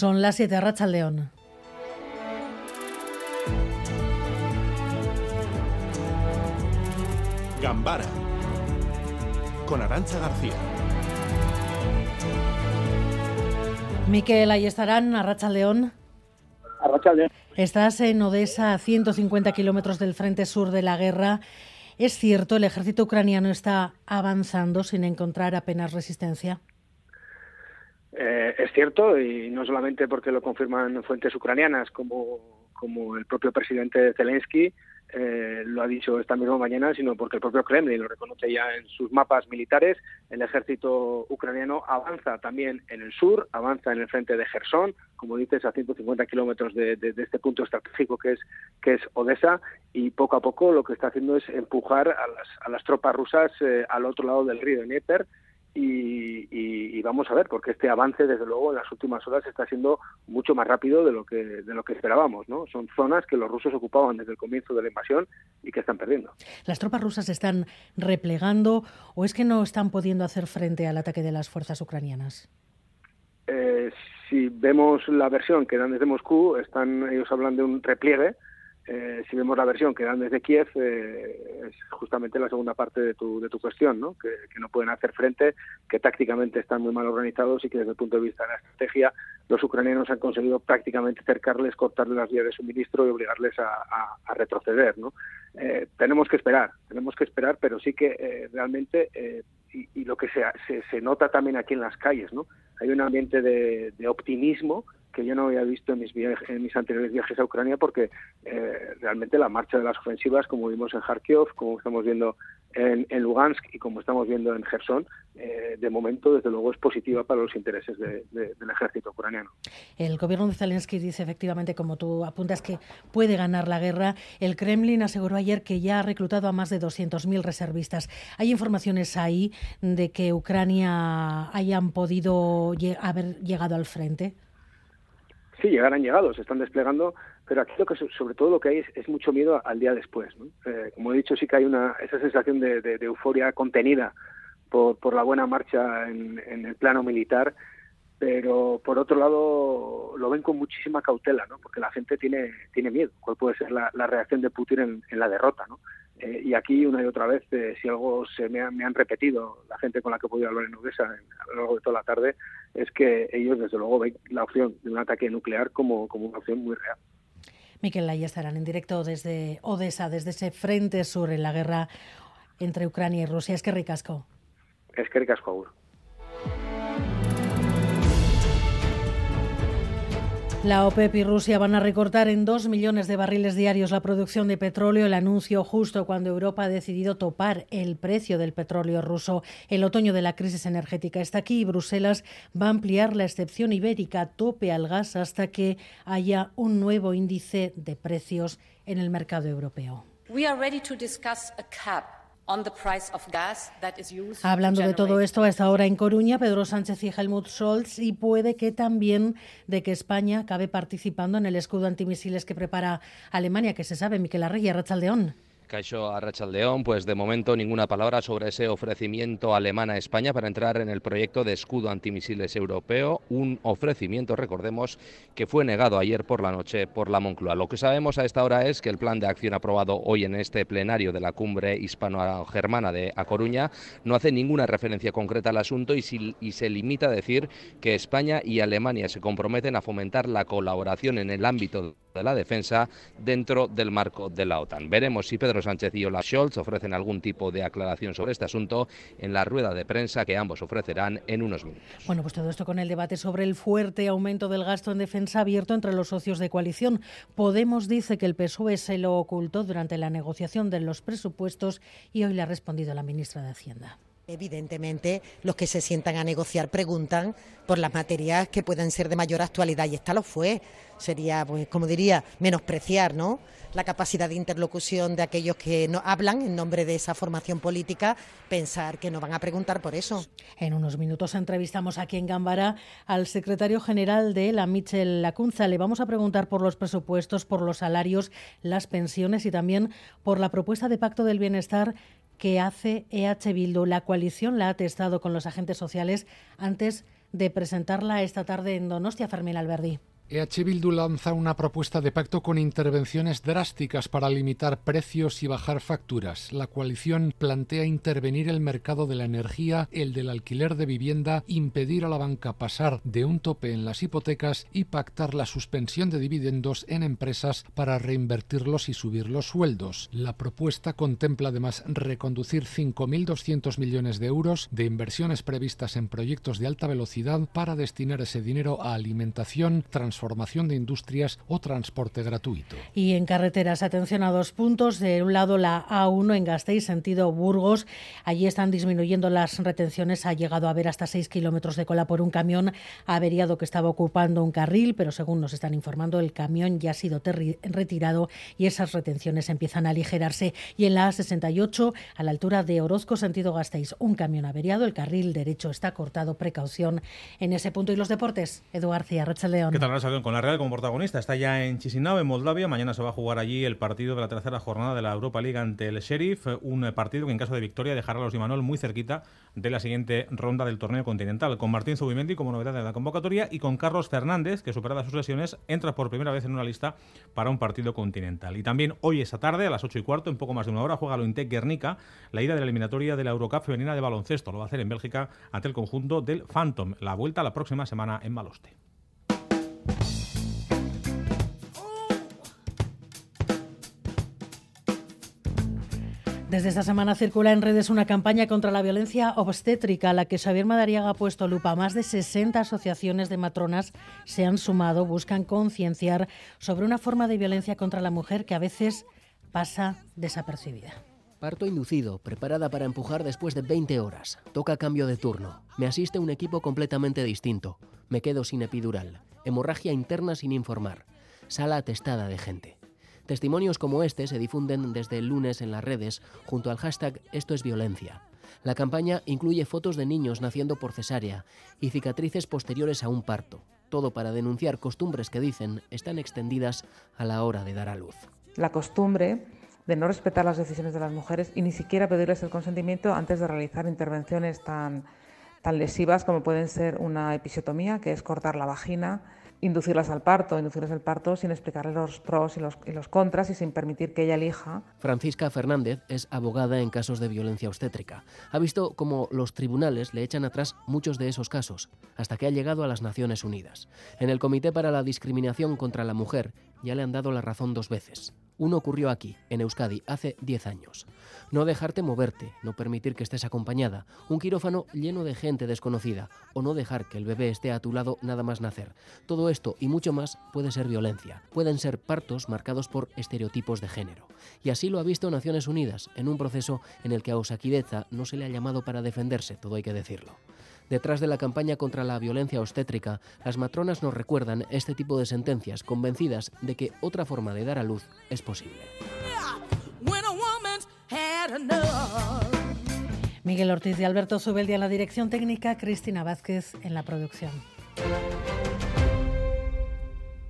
Son las 7 de León. Gambara con Arancha García. Miquel, ahí estarán, Arracha León. León. Estás en Odessa, a 150 kilómetros del frente sur de la guerra. ¿Es cierto, el ejército ucraniano está avanzando sin encontrar apenas resistencia? Eh, es cierto, y no solamente porque lo confirman fuentes ucranianas como, como el propio presidente Zelensky, eh, lo ha dicho esta misma mañana, sino porque el propio Kremlin lo reconoce ya en sus mapas militares. El ejército ucraniano avanza también en el sur, avanza en el frente de Gerson, como dices, a 150 kilómetros de, este punto estratégico que es, que es Odessa, y poco a poco lo que está haciendo es empujar a las, a las tropas rusas eh, al otro lado del río Dnieper y, vamos a ver, porque este avance, desde luego, en las últimas horas está siendo mucho más rápido de lo que de lo que esperábamos, ¿no? Son zonas que los rusos ocupaban desde el comienzo de la invasión y que están perdiendo. ¿Las tropas rusas están replegando o es que no están pudiendo hacer frente al ataque de las fuerzas ucranianas? Eh, si vemos la versión que dan desde Moscú, están ellos hablan de un repliegue eh, si vemos la versión que dan desde Kiev, eh, es justamente la segunda parte de tu, de tu cuestión, ¿no? Que, no pueden hacer frente, que tácticamente están muy mal organizados y que desde el punto de vista de la estrategia los ucranianos han conseguido prácticamente cercarles, cortarles las vías de suministro y obligarles a, retroceder. ¿no? Eh, tenemos que esperar, tenemos que esperar, pero sí que realmente, y, lo que se, se, nota también aquí en las calles, ¿no? hay un ambiente de optimismo que yo no había visto en mis, en mis anteriores viajes a Ucrania porque eh, realmente la marcha de las ofensivas, como vimos en Kharkiv, como estamos viendo en, Lugansk y como estamos viendo en Gerson, eh, de momento, desde luego, es positiva para los intereses del ejército ucraniano. El gobierno de Zelensky dice efectivamente, como tú apuntas, que puede ganar la guerra. El Kremlin aseguró ayer que ya ha reclutado a más de 200.000 reservistas. ¿Hay informaciones ahí de que Ucrania hayan podido haber llegado al frente? Sí, llegar han llegado, se están desplegando, pero aquí lo que sobre todo lo que hay es, mucho miedo al día después. Eh, como he dicho, sí que hay una esa sensación de, euforia contenida por, la buena marcha en, el plano militar, pero por otro lado lo ven con muchísima cautela, ¿no? porque la gente tiene, tiene miedo. ¿Cuál puede ser la, reacción de Putin en, en la derrota? ¿no? Eh, y aquí, una y otra vez, eh, si algo se me, han repetido la gente con la que he podido hablar en Odessa a lo largo de toda la tarde, es que ellos, desde luego, ven la opción de un ataque nuclear como, como una opción muy real. Miquel, ahí estarán en directo desde Odessa, desde ese frente sur en la guerra entre Ucrania y Rusia. Es que ricasco. Es que ricasco, Agur. La OPEP y Rusia van a recortar en dos millones de barriles diarios la producción de petróleo. El anuncio justo cuando Europa ha decidido topar el precio del petróleo ruso. El otoño de la crisis energética está aquí y Bruselas va a ampliar la excepción ibérica tope al gas hasta que haya un nuevo índice de precios en el mercado europeo. Hablando de todo esto a esta hora en Coruña, Pedro Sánchez y Helmut Scholz, y puede que también de que España acabe participando en el escudo antimisiles que prepara Alemania, que se sabe, Miquel Arrey, Rachaldeón. Caixo Arrachaldeón, pues de momento ninguna palabra sobre ese ofrecimiento alemán a España para entrar en el proyecto de escudo antimisiles europeo, un ofrecimiento, recordemos, que fue negado ayer por la noche por la Moncloa. Lo que sabemos a esta hora es que el plan de acción aprobado hoy en este plenario de la cumbre hispano-germana de A Coruña no hace ninguna referencia concreta al asunto y, y se limita a decir que España y Alemania se comprometen a fomentar la colaboración en el ámbito de la defensa dentro del marco de la OTAN. Veremos si Pedro Sánchez y Olaf Scholz ofrecen algún tipo de aclaración sobre este asunto en la rueda de prensa que ambos ofrecerán en unos minutos. Bueno, pues todo esto con el debate sobre el fuerte aumento del gasto en defensa abierto entre los socios de coalición. Podemos dice que el PSOE se lo ocultó durante la negociación de los presupuestos y hoy le ha respondido la ministra de Hacienda. Evidentemente, los que se sientan a negociar preguntan por las materias que pueden ser de mayor actualidad y esta lo fue. Sería, pues, como diría, menospreciar, ¿no? La capacidad de interlocución de aquellos que no hablan en nombre de esa formación política, pensar que no van a preguntar por eso. En unos minutos entrevistamos aquí en Gambara al secretario general de la Michel Lacunza. Le vamos a preguntar por los presupuestos, por los salarios, las pensiones y también por la propuesta de pacto del bienestar que hace EH Bildu. La coalición la ha testado con los agentes sociales antes de presentarla esta tarde en Donostia, Fermín Alberdi. EH Bildu lanza una propuesta de pacto con intervenciones drásticas para limitar precios y bajar facturas. La coalición plantea intervenir el mercado de la energía, el del alquiler de vivienda, impedir a la banca pasar de un tope en las hipotecas y pactar la suspensión de dividendos en empresas para reinvertirlos y subir los sueldos. La propuesta contempla además reconducir 5.200 millones de euros de inversiones previstas en proyectos de alta velocidad para destinar ese dinero a alimentación, transporte formación de industrias o transporte gratuito. Y en carreteras, atención a dos puntos. De un lado, la A1 en Gasteiz, sentido Burgos. Allí están disminuyendo las retenciones. Ha llegado a haber hasta 6 kilómetros de cola por un camión averiado que estaba ocupando un carril, pero según nos están informando, el camión ya ha sido retirado y esas retenciones empiezan a aligerarse. Y en la A68, a la altura de Orozco, sentido Gasteiz, un camión averiado. El carril derecho está cortado. Precaución en ese punto. Y los deportes, Edu García, León. ¿Qué tal, con la Real como protagonista. Está ya en Chisinau, en Moldavia. Mañana se va a jugar allí el partido de la tercera jornada de la Europa League ante el Sheriff. Un partido que en caso de victoria dejará a los Imanol muy cerquita de la siguiente ronda del torneo continental. Con Martín Zubimendi como novedad de la convocatoria y con Carlos Fernández, que superada sus lesiones, entra por primera vez en una lista para un partido continental. Y también hoy esa tarde, a las 8 y cuarto, en poco más de una hora, juega Lointec Guernica, la ida de la eliminatoria de la Eurocup femenina de baloncesto. Lo va a hacer en Bélgica ante el conjunto del Phantom. La vuelta la próxima semana en Maloste. Desde esta semana circula en redes una campaña contra la violencia obstétrica a la que Xavier Madariaga ha puesto lupa. Más de 60 asociaciones de matronas se han sumado, buscan concienciar sobre una forma de violencia contra la mujer que a veces pasa desapercibida. Parto inducido, preparada para empujar después de 20 horas. Toca cambio de turno. Me asiste un equipo completamente distinto. Me quedo sin epidural. Hemorragia interna sin informar. Sala atestada de gente. Testimonios como este se difunden desde el lunes en las redes junto al hashtag Esto es violencia. La campaña incluye fotos de niños naciendo por cesárea y cicatrices posteriores a un parto, todo para denunciar costumbres que dicen están extendidas a la hora de dar a luz. La costumbre de no respetar las decisiones de las mujeres y ni siquiera pedirles el consentimiento antes de realizar intervenciones tan, tan lesivas como pueden ser una episiotomía, que es cortar la vagina, inducirlas al parto, inducirlas al parto sin explicarles los pros y los, y los, contras y sin permitir que ella elija. Francisca Fernández es abogada en casos de violencia obstétrica. Ha visto cómo los tribunales le echan atrás muchos de esos casos, hasta que ha llegado a las Naciones Unidas. En el Comité para la Discriminación contra la Mujer ya le han dado la razón dos veces. Uno ocurrió aquí, en Euskadi, hace 10 años. No dejarte moverte, no permitir que estés acompañada, un quirófano lleno de gente desconocida, o no dejar que el bebé esté a tu lado nada más nacer. Todo esto y mucho más puede ser violencia. Pueden ser partos marcados por estereotipos de género. Y así lo ha visto Naciones Unidas, en un proceso en el que a Osaquideza no se le ha llamado para defenderse, todo hay que decirlo. Detrás de la campaña contra la violencia obstétrica, las matronas nos recuerdan este tipo de sentencias, convencidas de que otra forma de dar a luz es posible. Miguel Ortiz y Alberto Zubeldia en la dirección técnica, Cristina Vázquez en la producción.